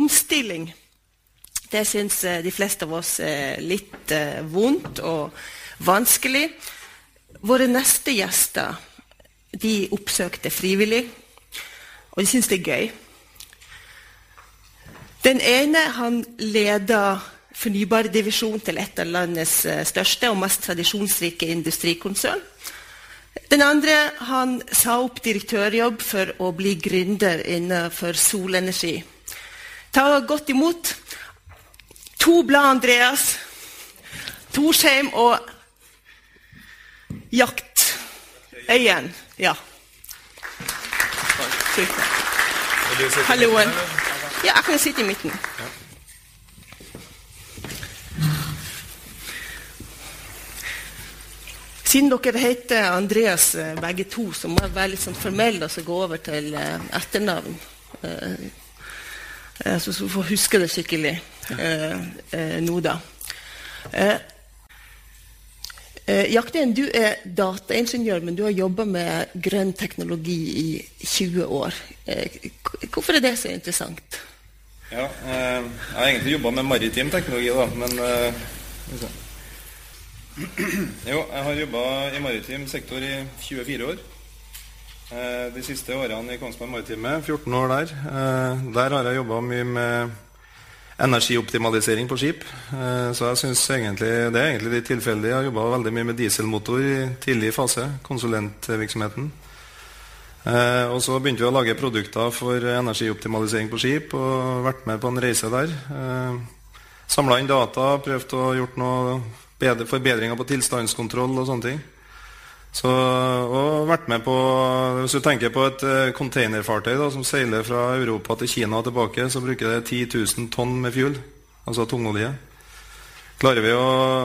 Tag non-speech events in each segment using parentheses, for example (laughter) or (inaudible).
omstilling det syns eh, de fleste av oss er litt eh, vondt og vanskelig. Våre neste gjester de oppsøkte frivillig, og de syns det er gøy. Den ene han leder fornybardivisjonen til et av landets eh, største og mest tradisjonsrike industrikonsern. Den andre han sa opp direktørjobb for å bli gründer innenfor solenergi. Ta godt imot To blad Andreas, Torsheim og Jaktøyen. Ja. Halloen. Ja, jeg kan sitte i midten. Siden dere heter Andreas eh, begge to, så må jeg være litt sånn formell og så gå over til eh, etternavn. Eh, så vi får huske det skikkelig eh, eh, nå, da. Jakten, du er dataingeniør, men du har jobba med grønn teknologi i 20 år. Hvorfor er det så interessant? Ja, jeg har egentlig jobba med maritim teknologi, da, men (clears throat) Jo, jeg har jobba i maritim sektor i 24 år. De siste årene i Kongsberg Maritime, 14 år der. Der har jeg jobba mye med energioptimalisering på skip. Eh, så jeg synes egentlig, det er egentlig litt tilfeldig. Jeg har jobba veldig mye med dieselmotor i tidlig fase, konsulentvirksomheten. Eh, og så begynte vi å lage produkter for energioptimalisering på skip og vært med på en reise der. Eh, Samla inn data, prøvd å gjort noe forbedringer på tilstandskontroll og sånne ting. Så, og vært med på Hvis du tenker på et uh, containerfartøy da, som seiler fra Europa til Kina og tilbake, så bruker det 10 000 tonn med fuel, altså tungolje. Klarer vi å,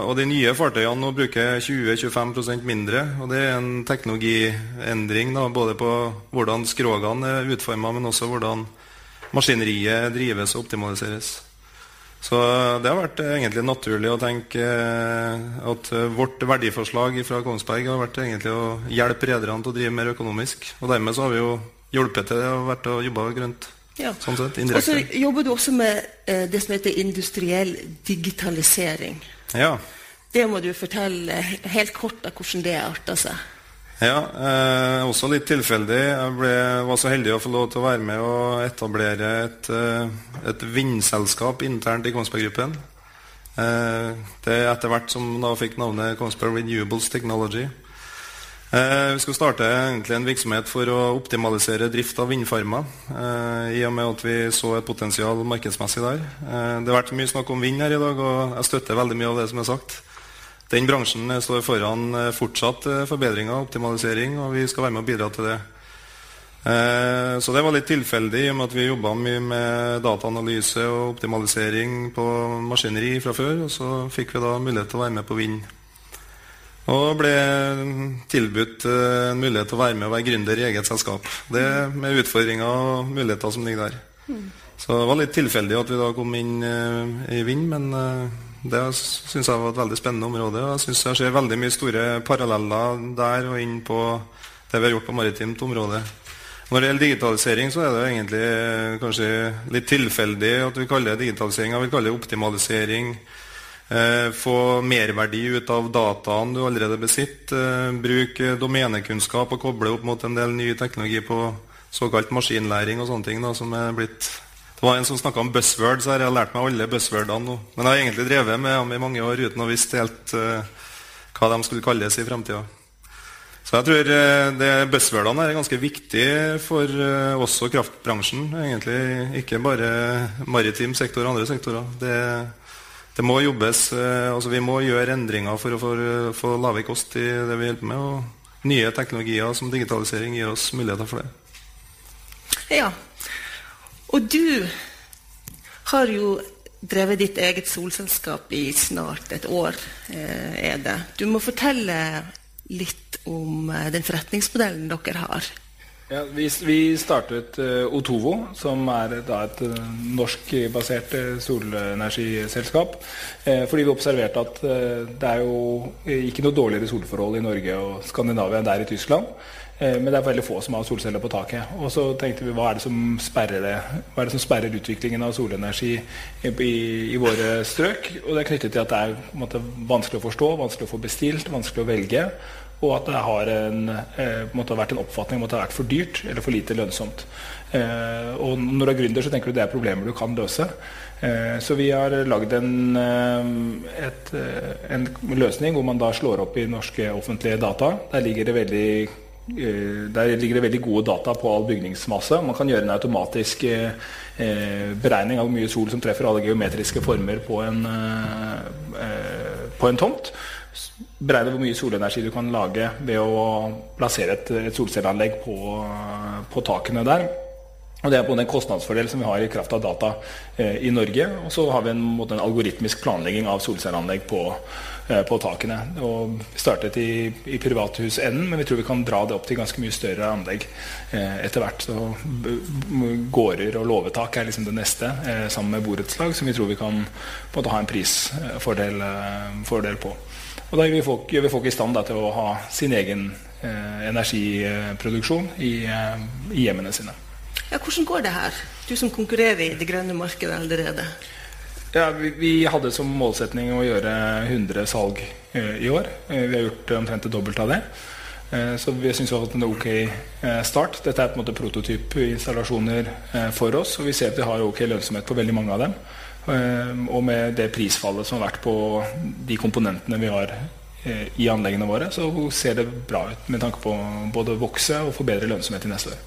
og De nye fartøyene nå bruker 20-25% mindre. og Det er en teknologiendring da, både på hvordan skrogene er utforma, men også hvordan maskineriet drives og optimaliseres. Så det har vært egentlig naturlig å tenke eh, at vårt verdiforslag fra Kongsberg har vært egentlig å hjelpe rederne til å drive mer økonomisk. Og dermed så har vi jo hjulpet til og vært og jobba grønt. Ja. Sånn sett, og så jobber du også med eh, det som heter industriell digitalisering. Ja. Det må du fortelle helt kort av hvordan det arter seg. Ja, eh, også litt tilfeldig. Jeg ble, var så heldig å få lov til å være med og etablere et, eh, et vindselskap internt i Kongsberg Gruppen. Eh, det etter hvert som da fikk navnet Kongsberg Renewables Technology. Eh, vi skal starte egentlig en virksomhet for å optimalisere drift av vindfarmer. Eh, I og med at vi så et potensial markedsmessig der. Eh, det har vært mye snakk om vind her i dag, og jeg støtter veldig mye av det som er sagt. Den bransjen står foran eh, fortsatt eh, forbedringer og optimalisering, og vi skal være med og bidra til det. Eh, så det var litt tilfeldig i og med at vi jobba mye med dataanalyse og optimalisering på maskineri fra før. Og så fikk vi da mulighet til å være med på Vind. Og ble tilbudt en mulighet til å være med og være gründer i eget selskap. Det med utfordringer og muligheter som ligger der. Mm. Så det var litt tilfeldig at vi da kom inn i Vind, men det syns jeg var et veldig spennende område. og Jeg synes jeg ser veldig mye store paralleller der og inn på det vi har gjort på maritimt område. Når det gjelder digitalisering, så er det egentlig eh, kanskje litt tilfeldig at vi kaller det digitalisering. Jeg vil kalle det optimalisering. Eh, få merverdi ut av dataen du allerede besitter. Eh, bruk domenekunnskap og koble opp mot en del ny teknologi på såkalt maskinlæring og sånne ting da, som er blitt det var en som snakka om buzzword, så jeg har lært meg alle buzzwordene nå. Men jeg har egentlig drevet med dem i mange år uten å visst helt uh, hva de skulle kalles i fremtida. Så jeg tror uh, det buzzwordene er ganske viktige for uh, også kraftbransjen. egentlig Ikke bare maritim sektor og andre sektorer. Det, det må jobbes, altså Vi må gjøre endringer for å få lave kost i det vi hjelper med. Og nye teknologier som digitalisering gir oss muligheter for det. Ja, og du har jo drevet ditt eget solselskap i snart et år. Eh, er det. Du må fortelle litt om eh, den forretningsmodellen dere har. Ja, vi, vi, startet uh, Otovo, som er da, et norskbasert solenergiselskap. fordi vi observerte at det er jo ikke noe dårligere solforhold i Norge og Skandinavia enn det er i Tyskland. Men det er veldig få som har solceller på taket. Og så tenkte vi hva er det som sperrer det? Hva er det som sperrer utviklingen av solenergi i, i, våre strøk? Og det er knyttet til at det er måte, vanskelig å forstå, vanskelig å få bestilt, vanskelig å velge og at det har en, eh, vært en oppfatning om at det har vært for dyrt eller for lite lønnsomt. Eh, og når du er gründer, så tenker du det er problemer du kan løse. Eh, så vi har lagd en, eh, eh, en, løsning hvor man da slår opp i norske offentlige data. Der ligger det veldig eh, der ligger det veldig gode data på all bygningsmasse. Man kan gjøre en automatisk eh, beregning av hvor mye sol som treffer alle geometriske former på en, eh, på en tomt beregne hvor mye solenergi du kan lage ved å plassere et, et solcelleanlegg på, på, takene der. Og Det er på en kostnadsfordel som vi har i kraft av data eh, i Norge. Og så har vi en, en algoritmisk planlegging av solcelleanlegg på, eh, på takene. Og startet i, i privathusenden, men vi tror vi kan dra det opp til ganske mye større anlegg eh, etter hvert. Så Gårder og låvetak er liksom det neste, eh, sammen med borettslag, som vi tror vi kan måte, ha en prisfordel fordel på. Og da gjør vi folk, gjør vi folk i stand da, til å ha sin egen eh, energiproduksjon i, eh, i, hjemmene sine. Ja, hvordan går det her, du som konkurrerer i det grønne markedet allerede? Ja, vi, vi, hadde som målsetning å gjøre 100 salg eh, i år. Eh, vi har gjort omtrent det dobbelte av det. Eh, så vi syns vi har hatt en ok eh, start. Dette er på en måte prototypinstallasjoner for oss, og vi ser at vi har ok lønnsomhet på veldig mange av dem. Ehm, og med det prisfallet som har vært på de komponentene vi har eh, i anleggene våre, så ser det bra ut med tanke på både å vokse og forbedre lønnsomhet i neste år.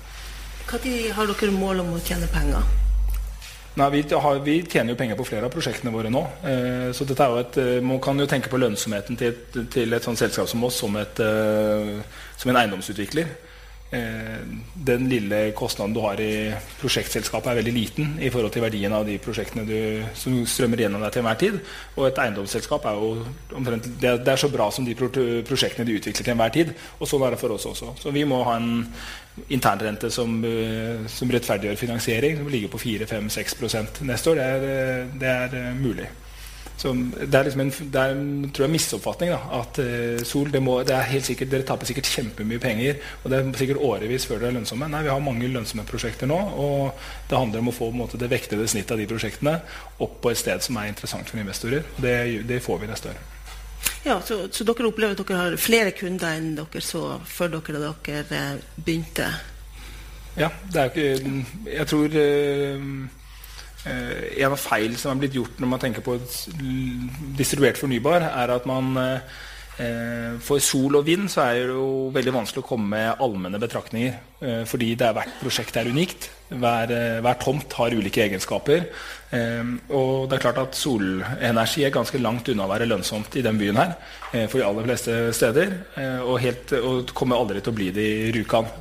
Når har dere mål om å tjene penger? Nei, vi, har, vi, tjener jo penger på flere av prosjektene våre nå. Eh, så dette er jo et, eh, Man kan jo tenke på lønnsomheten til et, til et sånt selskap som oss som, et, som en eiendomsutvikler. Eh, den lille kostnaden du har i prosjektselskapet, er veldig liten i forhold til verdien av de prosjektene du, som strømmer gjennom deg til enhver tid. Og et eiendomsselskap er jo omtrent det, er så bra som de prosjektene de utvikler til enhver tid. Og sånn er det for oss også. Så vi må ha en internrente som, eh, som rettferdiggjør finansiering, som ligger på 4-5-6% neste år. Det er, eh, det er mulig. Så det er liksom en, det er en tror jeg, misoppfatning. Da, at uh, Sol det må, det er helt sikkert, Dere taper sikkert kjempemye penger, og det er sikkert årevis før dere er lønnsomme. Nei, vi har mange lønnsomme prosjekter nå, og det handler om å få måte, det vektede snittet av de prosjektene opp på et sted som er interessant for investorer. Det, det får vi neste år. Ja, så, så, dere opplever at dere har flere kunder enn dere så før dere, da dere eh, begynte? Ja, det er jo ikke Jeg tror uh, en av feil som er blitt gjort når man tenker på distribuert fornybar, er at man eh, for sol og vind så er det jo veldig vanskelig å komme med allmenne betraktninger. Eh, fordi det er hvert prosjekt er unikt. Hver, hver tomt har ulike egenskaper. Og det er klart at solenergi er ganske langt unna å være lønnsomt i den byen her. For de aller fleste steder. Og, helt, og kommer aldri til å bli det i Rjukan.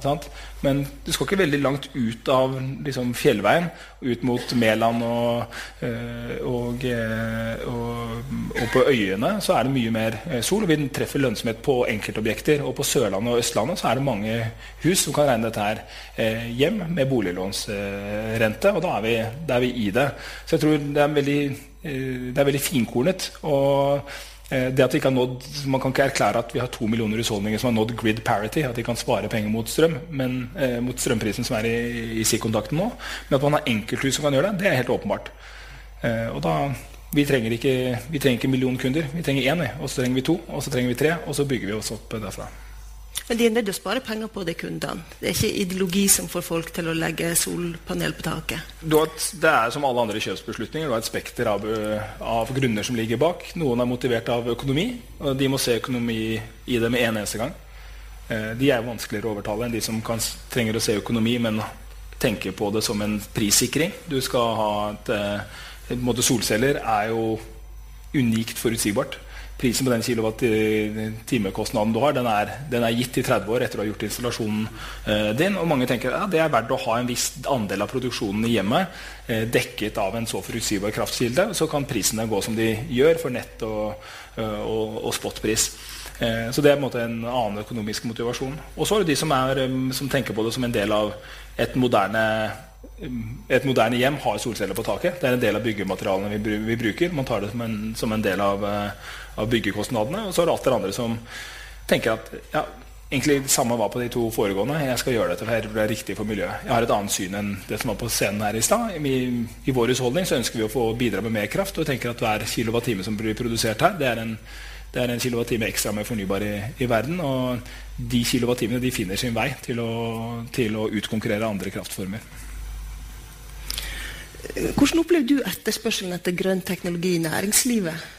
Men du skal ikke veldig langt ut av liksom, fjellveien, ut mot Mæland og, eh, og, eh, og, og, på øyene, så er det mye mer eh, sol. og Vi treffer lønnsomhet på enkeltobjekter. Og på Sørlandet og Østlandet så er det mange hus som kan regne dette her hjem med boliglånsrente, og da er, vi, da er vi i det. Så jeg tror det er veldig, det er veldig finkornet. og Eh, det at vi ikke har nådd, Man kan ikke erklære at vi har to millioner husholdninger som har nådd grid parity, at de kan spare penger mot strøm, men, eh, mot strømprisen som er i, i stikkontakten nå. Men at man har enkelthus som kan gjøre det, det er helt åpenbart. Eh, og da, vi trenger ikke, vi trenger ikke millionkunder. Vi trenger én, og så trenger vi to, og så trenger vi tre, og så bygger vi oss opp derfra. Men de er nødt å spare penger på de kundene. Det er ikke ideologi som får folk til å legge solpanel på taket. det er som alle andre kjøpsbeslutninger. Du har et spekter av, av, grunner som ligger bak. Noen er motivert av økonomi, og de må se økonomi i det med en eneste gang. Eh, de er vanskeligere å overtale enn de som kan, trenger å se økonomi, men tenker på det som en prissikring. Du skal ha et, et eh, Solceller er jo unikt forutsigbart prisen på den kilowatt-timekostnaden du har, den er, den er, gitt i 30 år etter å ha gjort installasjonen eh, din. Og mange tenker at ja, det er verdt å ha en viss andel av produksjonen i hjemmet eh, dekket av en så forutsigbar kraftkilde. Så kan prisene gå som de gjør for nett og, eh, og, og spotpris. Eh, så det er en, måte, en annen økonomisk motivasjon. Og så er det de som, er, som, tenker på det som en del av et moderne, et moderne hjem har solceller på taket. Det er en del av byggematerialene vi bruker. Man tar det som en, som en del av, av, byggekostnadene. Og så er det alltid andre som tenker at ja, egentlig det samme var på de to foregående. Jeg skal gjøre dette for det er riktig for miljøet. Jeg har et annet syn enn det som var på scenen her i stad. I, I, vår husholdning så ønsker vi å få bidra med mer kraft. Og tenker at hver kilowattime som blir produsert her, det er en, det er en kilowattime ekstra med fornybar i, i, verden. Og de kilowattimene de finner sin vei til å, til å utkonkurrere andre kraftformer. Hvordan opplever du etterspørselen etter grønn teknologi i næringslivet?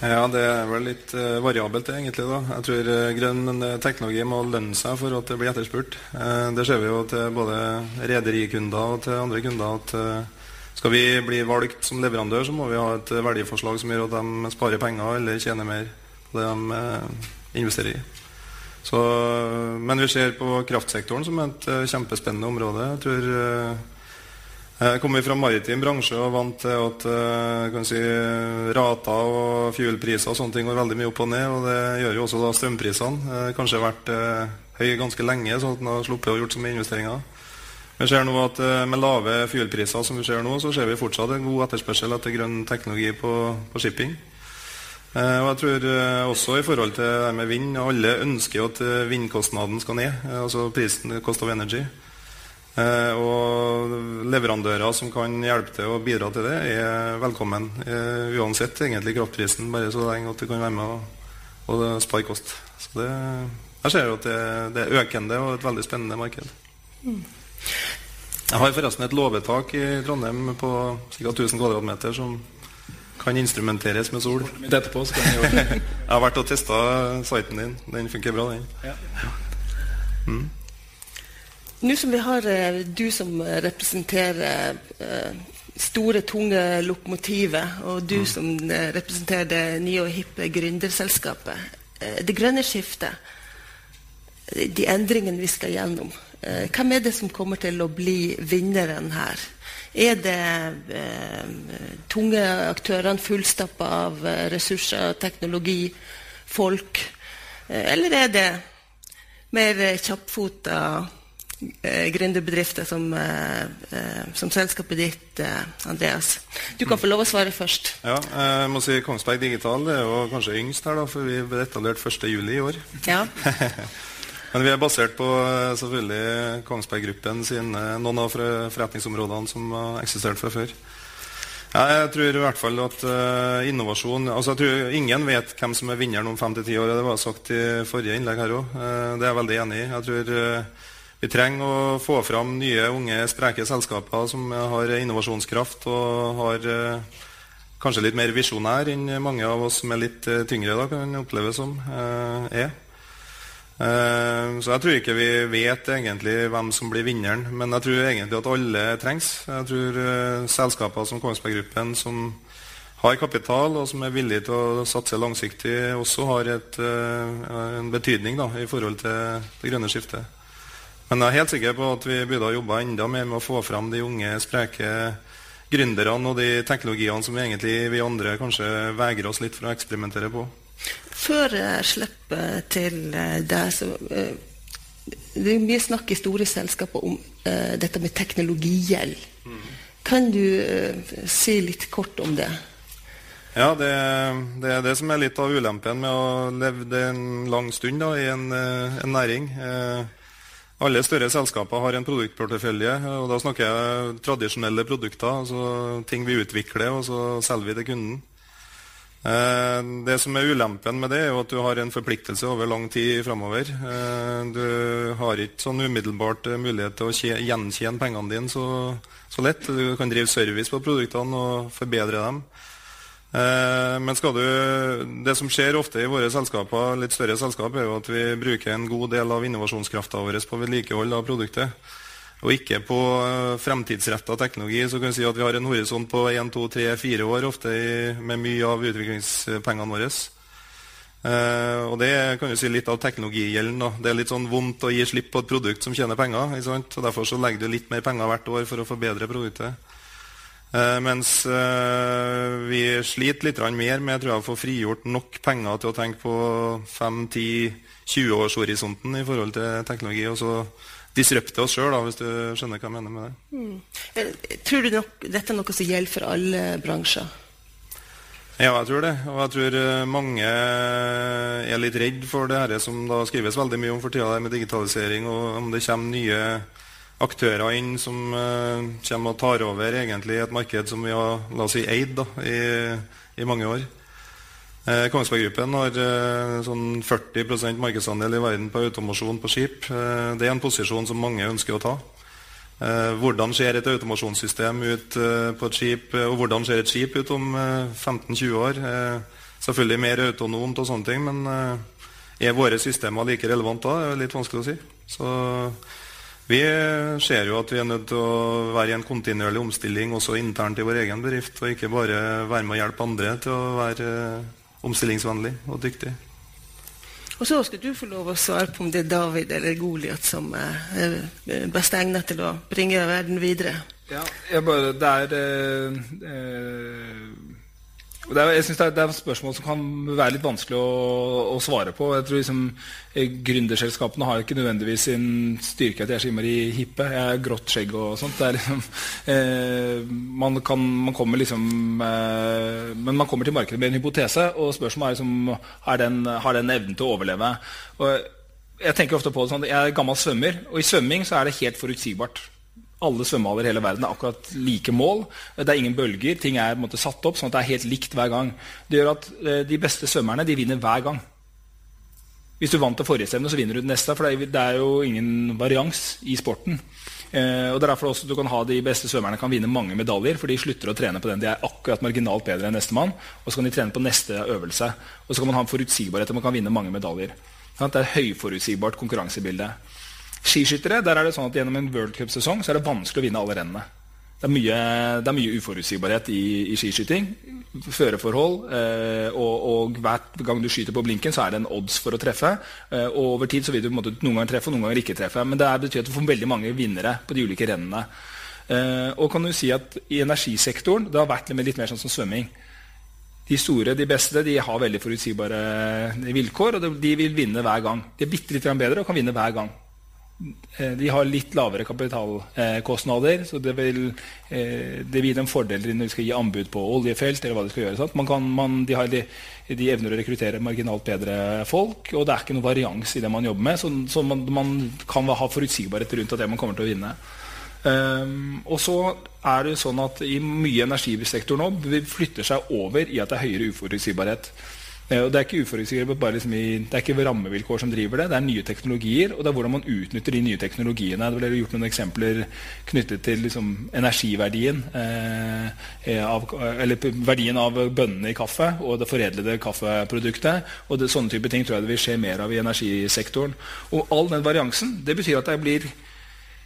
Ja, Det er vel litt uh, variabelt, egentlig. da. Jeg tror uh, grønn eh, teknologi må lønne seg for at det blir etterspurt. Uh, det ser vi jo til både rederikunder og til andre kunder at skal vi bli valgt som leverandør, så må vi ha et verdiforslag som gjør at de sparer penger eller tjener mer på det de investerer i. Så, men vi ser på kraftsektoren som et kjempespennende område. Jeg tror jeg kommer fra maritim bransje og vant til at kan si, rater og fuelpriser og sånne ting går veldig mye opp og ned. og Det gjør jo også da strømprisene. Eh, kanskje vært eh, høy ganske lenge, sånn at en har sluppet å gjort så mye investeringer. Vi ser nå at Med lave fuelpriser som vi ser nå, så ser vi fortsatt en god etterspørsel etter grønn teknologi på, på shipping. Og jeg tror også i forhold til det med vind Alle ønsker jo at vindkostnaden skal ned, altså prisen, cost of energy. Eh, og leverandører som kan hjelpe til å bidra til det, er velkommen. Eh, uansett egentlig kraftprisen, bare så lenge at du kan være med og, og spare kost. Så det, jeg ser at det, det, er økende og et veldig spennende marked. Jeg har forresten et låvetak i Trondheim på ca. 1000 kvm som kan instrumenteres med sol. Etterpå, skal jeg, (laughs) jeg har vært og testa siten din. Den funker bra, den. Ja. Mm. Nå som vi har eh, du som representerer eh, store, tunge lokomotiver, og du mm. som eh, representerer det nye og hippe gründerselskapet. Det grønne skiftet, de endringene vi skal gjennom. Hvem er det som kommer til å bli vinneren her? Er det eh, tunge aktørene fullstappa av ressurser, teknologi, folk? eller er det mer kjappfota eh, gründerbedrifter som, eh, eh, som, selskapet ditt, eh, Andreas. Du kan få lov å svare først. Ja, jeg må si Kongsberg Digital det er jo kanskje yngst her, da, for vi ble etablert 1.7 i år. Ja. (laughs) Men vi er basert på eh, selvfølgelig Kongsberg Gruppen sine, noen av forretningsområdene som har eksistert fra før. Ja, jeg tror i hvert fall at uh, innovasjon altså jeg tror Ingen vet hvem som er vinneren om fem til ti år. Det var sagt i forrige innlegg her òg. Uh, det er jeg veldig enig i. Jeg tror uh, vi trenger å få fram nye, unge, spreke selskaper som har innovasjonskraft og har eh, kanskje litt mer visjonær enn mange av oss som er litt eh, tyngre, da, kan oppleves som, eh, er. Eh, så jeg tror ikke vi vet egentlig hvem som blir vinneren, men jeg tror egentlig at alle trengs. Jeg tror eh, selskaper som Kongsberg Gruppen, som har kapital og som er villige til å satse langsiktig, også har et, eh, en betydning da, i forhold til det grønne skiftet. Men jeg er helt sikker på at vi burde ha jobba enda mer med å få fram de unge, spreke gründerne og de teknologiene som egentlig vi andre kanskje vegrer oss litt for å eksperimentere på. Før jeg slipper til eh, deg, så uh, Det er mye snakk i store selskaper om uh, dette med teknologigjeld. Mm. Kan du uh, si litt kort om det? Ja, det, det, er det som er litt av ulempen med å leve en lang stund da, i en, en næring. Eh, alle større selskaper har en produktportefølje. og Da snakker jeg tradisjonelle produkter, altså ting vi utvikler, og så selger vi til kunden. Eh, det som er ulempen med det, er jo at du har en forpliktelse over lang tid framover. Eh, du har ikke sånn umiddelbart mulighet til å gjenkjenne pengene dine så, så lett. Du kan drive service på produktene og forbedre dem. Eh, men du, det som skjer ofte i våre selskaper, litt større selskap, er jo at vi bruker en god del av innovasjonskrafta vår på vedlikehold av produktet. Og ikke på eh, fremtidsretta teknologi. Så kan vi si at vi har en horisont på 1, 2, 3, 4 år ofte i, med mye av utviklingspengene våre. Eh, og det kan du si litt av teknologigjelden. Det er litt sånn vondt å gi slipp på et produkt som tjener penger. Ikke sant? Og Derfor så legger du litt mer penger hvert år for å forbedre produktet. Eh, mens eh, vi sliter litt mer med tror jeg, å få frigjort nok penger til å tenke på 5-10-20-årshorisonten i forhold til teknologi. Og så disrupte oss sjøl, hvis du skjønner hva jeg mener med det. Mm. Tror du nok, dette er noe som gjelder for alle bransjer? Ja, jeg tror det. Og jeg tror mange er litt redd for det her som da skrives veldig mye om for tida, med digitalisering, og om det kommer nye aktører inn som uh, kommer og tar over egentlig et marked som vi har la oss si, eid da, i, i, mange år. Uh, Kongsberg Gruppen har uh, sånn 40% markedsandel i verden på automasjon på skip. det er en posisjon som mange ønsker å ta. hvordan ser et automasjonssystem ut på et skip, og hvordan ser et skip ut om 15-20 år? selvfølgelig mer autonomt og sånne ting, men er våre systemer like relevante da? Det er litt vanskelig å si. Så vi ser jo at vi er nødt til å være i en kontinuerlig omstilling også internt i vår egen bedrift, og ikke bare være med å hjelpe andre til å være omstillingsvennlig og dyktig. Og så skal du få lov å svare på om det er David eller Goliat som er best egnet til å bringe verden videre. Ja, bare, det er eh, eh er, jeg synes det er, det er, spørsmål som kan være litt vanskelig å, å svare på. Jeg tror liksom, eh, Gründerselskapene har ikke nødvendigvis sin styrke at de er så innmari hippe. Jeg har grått skjegg og sånt. Liksom, (laughs) eh, man, kan, man, kommer liksom eh, Men man kommer til markedet med en hypotese, og spørsmålet er liksom, har den, har den evnen til å overleve. Og jeg tenker ofte på det sånn, Jeg er gammel svømmer, og i svømming så er det helt forutsigbart alle svømmehaller i hele verden er akkurat like mål. Det er ingen bølger. Ting er måte, satt opp sånn at det er helt likt hver gang. Det gjør at eh, de beste svømmerne de vinner hver gang. Hvis du vant det forrige stevnet, så vinner du det neste. For det er jo ingen varians i sporten. Eh, og det er derfor også du kan ha De beste svømmerne kan vinne mange medaljer, for de slutter å trene på den. De er akkurat marginalt bedre enn nestemann, og så kan de trene på neste øvelse. Og så kan man ha en forutsigbarhet til man kan vinne mange medaljer. Det er et høyforutsigbart konkurransebilde. Skiskyttere der er det sånn at gjennom en World Cup-sesong så er det vanskelig å vinne alle rennene. Det er mye, det er mye uforutsigbarhet i, i skiskyting. Føreforhold. Eh, og, og, hver gang du skyter på blinken, så er det en odds for å treffe. Eh, og over tid så vil du måte, noen ganger treffe og noen ganger ikke treffe. Men det betyr at du får veldig mange vinnere på de ulike rennene. Eh, og kan du si at i energisektoren det har vært litt mer sånn som svømming. De store, de beste, de har veldig forutsigbare vilkår, og de vil vinne hver gang. De er bitte litt bedre og kan vinne hver gang. Eh, de har litt lavere kapitalkostnader, så det vil, eh, det vil gi dem fordeler når de skal gi anbud på oljefelt. eller hva De skal gjøre. Man kan, man, de, har, de, de, evner å rekruttere marginalt bedre folk, og det er ikke noe varians i det man jobber med. Så, så man, man, kan ha forutsigbarhet rundt det man kommer til å vinne. Um, og så er det sånn at i mye energisektor nå flytter seg over i at det er høyere uforutsigbarhet. Eh, Det er ikke uforutsigbart, liksom det er ikke rammevilkår som driver det, det er nye teknologier. Og det er hvordan man utnytter de nye teknologiene. Det ble gjort noen eksempler knyttet til liksom, energiverdien. Eh, av, eller verdien av bønnene i kaffe og det foredlede kaffeproduktet. Og det, sånne type ting tror jeg det vil skje mer av i energisektoren. Og all den variansen det betyr at det blir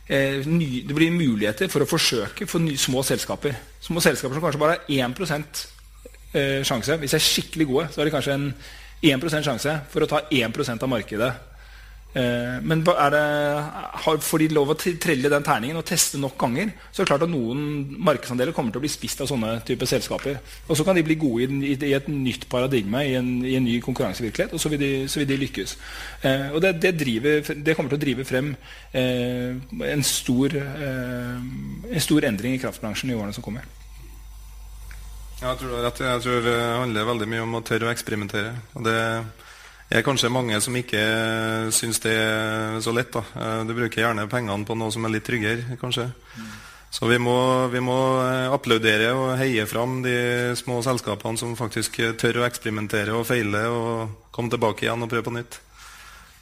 Eh, ny, det blir muligheter for å forsøke for ny, små selskaper. Små selskaper som kanskje bare har 1 eh, sjanse. Hvis de er skikkelig gode, så har de kanskje en 1% sjanse for å ta 1% av markedet. Eh, men det, har, får de lov å trelle den terningen og teste nok ganger, så er det klart at noen markedsandeler kommer til å bli spist av sånne type selskaper. Og så kan de bli gode i, i, i et nytt paradigme, i en, i en, ny konkurransevirkelighet, og så vil de, så vil de lykkes. Eh, og det, det, driver, det, kommer til å drive frem eh, en, stor, eh, en stor endring i kraftbransjen i årene som kommer. Jeg tror, rett, jeg tror det handler veldig mye om å tørre å eksperimentere. Og det er kanskje mange som ikke syns det er så lett. da. Eh, du bruker gjerne pengene på noe som er litt tryggere, kanskje. Så vi må, vi må, applaudere og heie fram de små selskapene som faktisk tør å eksperimentere og feile og komme tilbake igjen og prøve på nytt.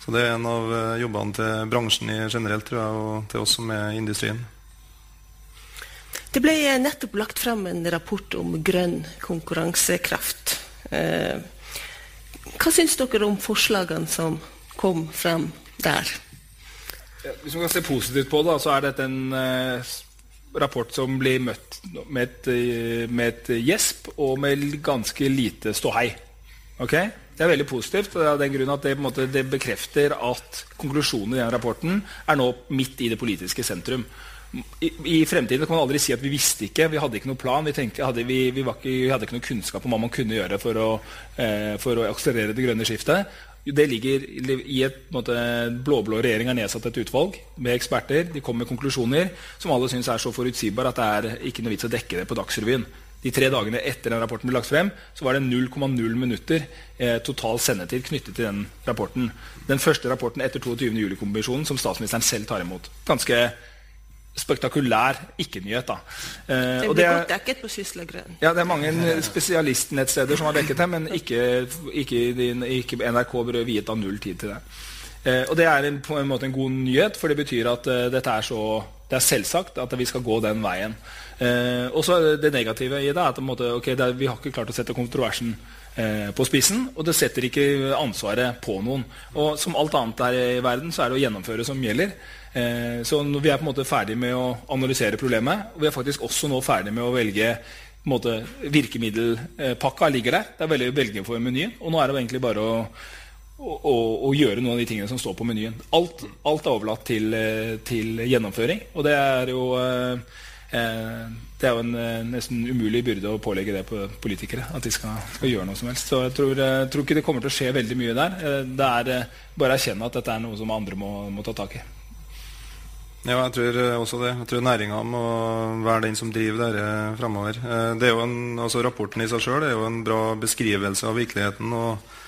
Så det er en av jobbene til bransjen generelt, tror jeg, og til oss som er i industrien. Det ble nettopp lagt fram en rapport om grønn konkurransekraft. Eh, hva syns dere om forslagene som kom frem der? Hvis man kan se positivt på det, så er dette en eh, rapport som blir møtt med et, eh, med et, gjesp og med ganske lite ståhei. Okay? Det er veldig positivt. og det er den grunn at det, måte, det bekrefter at konklusjonen i den rapporten er nå midt i det politiske sentrum. I, fremtiden kan man aldri si at vi visste ikke. Vi hadde ikke noen plan. Vi, tenkte, hadde, vi, vi, ikke, vi hadde ikke noen kunnskap om hva man kunne gjøre for å, eh, for å akselerere det grønne skiftet. Det ligger i et blå-blå regjering har nedsatt et utvalg med eksperter. De kommer med konklusjoner som alle syns er så forutsigbare at det er ikke noe vits å dekke det på Dagsrevyen. De tre dagene etter den rapporten ble lagt frem, så var det 0,0 minutter eh, total sendetid knyttet til den rapporten. Den første rapporten etter 22. juli-kommisjonen som statsministeren selv tar imot. Ganske spektakulær ikke-nyhet. da. Eh, det blir godt dekket på Sysla Ja, det er mange spesialistnettsteder som har dekket det, men ikke, ikke, ikke NRK bør viet av null tid til det. Eh, og det er en, på en måte en god nyhet, for det betyr at eh, dette er så det er selvsagt at vi skal gå den veien. Eh, og så Det negative i det er at måte, okay, det er, vi har ikke klart å sette kontroversen på spissen, og det setter ikke ansvaret på noen. Og Som alt annet her i verden så er det å gjennomføre som gjelder. Eh, så Vi er på en måte ferdig med å analysere problemet, og vi er faktisk også nå ferdig med å velge måte, Virkemiddelpakka ligger der. Det er veldig å velge for menyen. Og nå er det egentlig bare å, å, å, gjøre noen av de tingene som står på menyen. Alt, alt er overlatt til, eh, til, gjennomføring. Og det er jo eh, Eh, det er jo en eh, nesten umulig byrde å pålegge det på politikere. At de skal, skal gjøre noe som helst. Så jeg tror, jeg tror, ikke det kommer til å skje veldig mye der. Eh, det er bare å erkjenne at dette er noe som andre må, må ta tak i. Ja, jeg tror også det. Jeg tror næringa må være den som driver dette framover. altså rapporten i seg sjøl er jo en bra beskrivelse av virkeligheten. og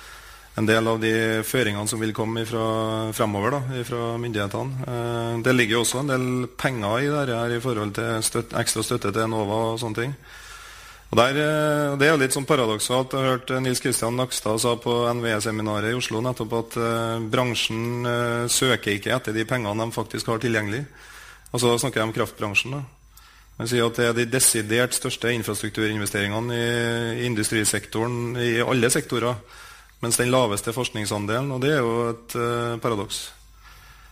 en del av de føringene som vil komme ifra, fremover da, fra myndighetene. Eh, det ligger jo også en del penger i dette her i forhold til støt, ekstra støtte til Enova og sånne ting. Og der, eh, Det er jo litt sånn paradoksalt. Jeg har hørt Nils Kristian Nakstad sa på NVE-seminaret i Oslo nettopp at eh, bransjen eh, søker ikke etter de pengene de faktisk har tilgjengelig. Og så snakker jeg om kraftbransjen. da. Man sier at Det er de desidert største infrastrukturinvesteringene i industrisektoren i alle sektorer mens den laveste forskningsandelen. Og det er jo et uh, paradoks.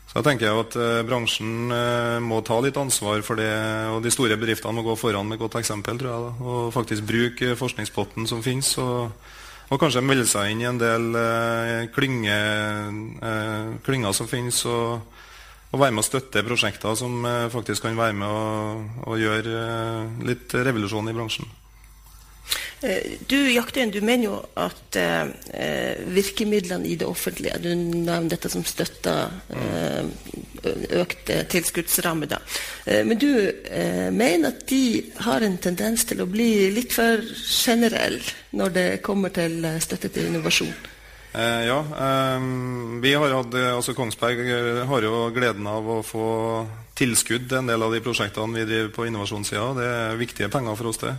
Så jeg tenker at uh, bransjen uh, må ta litt ansvar for det, og de store bedriftene må gå foran med godt eksempel, tror jeg. Da, og faktisk bruke forskningspotten som finnes, og, og, kanskje melde seg inn i en del klynge, klynger som finnes, og, og, være med å støtte prosjekter som faktisk kan være med å, å gjøre litt revolusjon i bransjen. Eh, du Jakten, du mener jo at eh, virkemidlene i det offentlige Du nevner dette som støtter eh, økt tilskuddsramme. Da. Eh, men du eh, mener at de har en tendens til å bli litt for generelle når det kommer til eh, støtte til innovasjon? ja. vi har hatt, altså Kongsberg har jo gleden av å få tilskudd til en del av de prosjektene vi driver på innovasjonssida. Det er viktige penger for oss, det.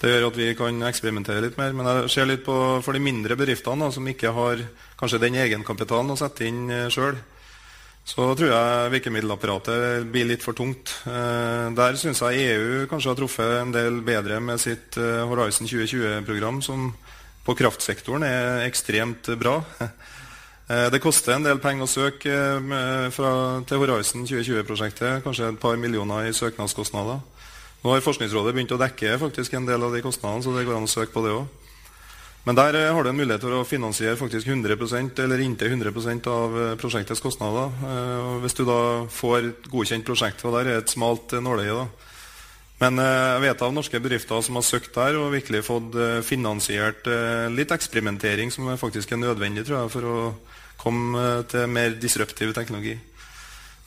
Det gjør at vi kan eksperimentere litt mer. Men jeg ser litt på for de mindre bedriftene da, som ikke har kanskje den egenkapitalen å sette inn eh, sjøl. Så tror jeg virkemiddelapparatet blir litt for tungt. Eh, der syns jeg EU kanskje har truffet en del bedre med sitt eh, Horizon 2020-program, som på kraftsektoren er ekstremt bra. (laughs) Det koster en del penger å søke til Horizon 2020-prosjektet. Kanskje et par millioner i søknadskostnader. Nå har Forskningsrådet begynt å dekke faktisk en del av de kostnadene, så det går an å søke på det òg. Men der eh, har du en mulighet for å finansiere faktisk 100% eller inntil 100 av eh, prosjektets kostnader. Eh, hvis du da får godkjent prosjektet, og der er et smalt nåløye. Men jeg vet av norske bedrifter som har søkt der og virkelig fått finansiert litt eksperimentering som faktisk er nødvendig tror jeg, for å komme til mer disruptiv teknologi.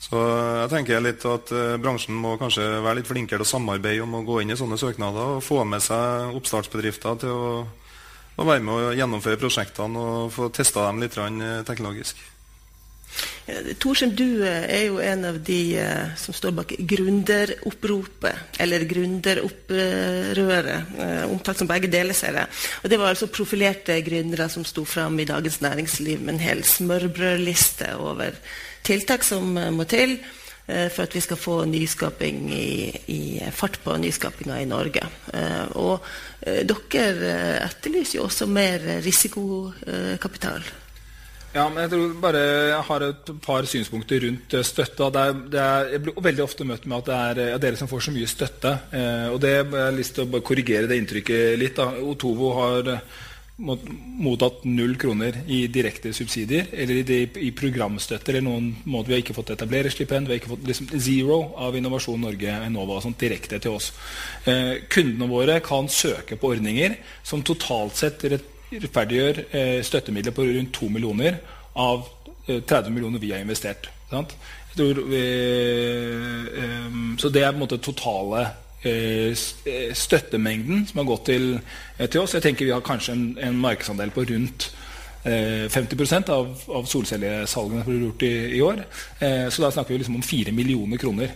Så jeg tenker litt at eh, bransjen må kanskje være litt flinkere til å samarbeide om å gå inn i sånne søknader og få med seg oppstartsbedrifter til å, å være med å gjennomføre prosjektene og få testa dem litt eh, teknologisk. Torsen, du eh, er jo en av de som står bak gründeroppropet, eller gründeropprøret, omtalt som begge deler, ser jeg. Og Det var altså profilerte gründere som sto fram i Dagens Næringsliv med en hel smørbrødliste over tiltak som eh, må til eh, for at vi skal få nyskaping i, i fart på nyskapinga i Norge. Eh, og dere etterlyser jo også mer risikokapital. Ja, men Jeg tror bare jeg har et par synspunkter rundt er, er, jeg blir veldig ofte møtt med at det er ja, dere som får så mye støtte. Og det Jeg har lyst til å korrigere det inntrykket litt. Da. Otovo har mottatt null kroner i direkte subsidier eller i, i programstøtte eller noen måte. Vi har ikke fått etablererstipend, vi har ikke fått liksom, zero av Innovasjon Norge Enova sånn, direkte til oss. Eh, kundene våre kan søke på ordninger som totalt sett rettferdiggjør eh, støttemidler på rundt 2 millioner av eh, 30 millioner vi har investert. Tror, eh, eh, så det er på en måte totale støttemengden som har gått til, eh, til, oss. Jeg tenker Vi har kanskje en, en markedsandel på rundt 50% av, av solcellesalgene som ble gjort i, i år. så da snakker vi liksom om 4 millioner kroner.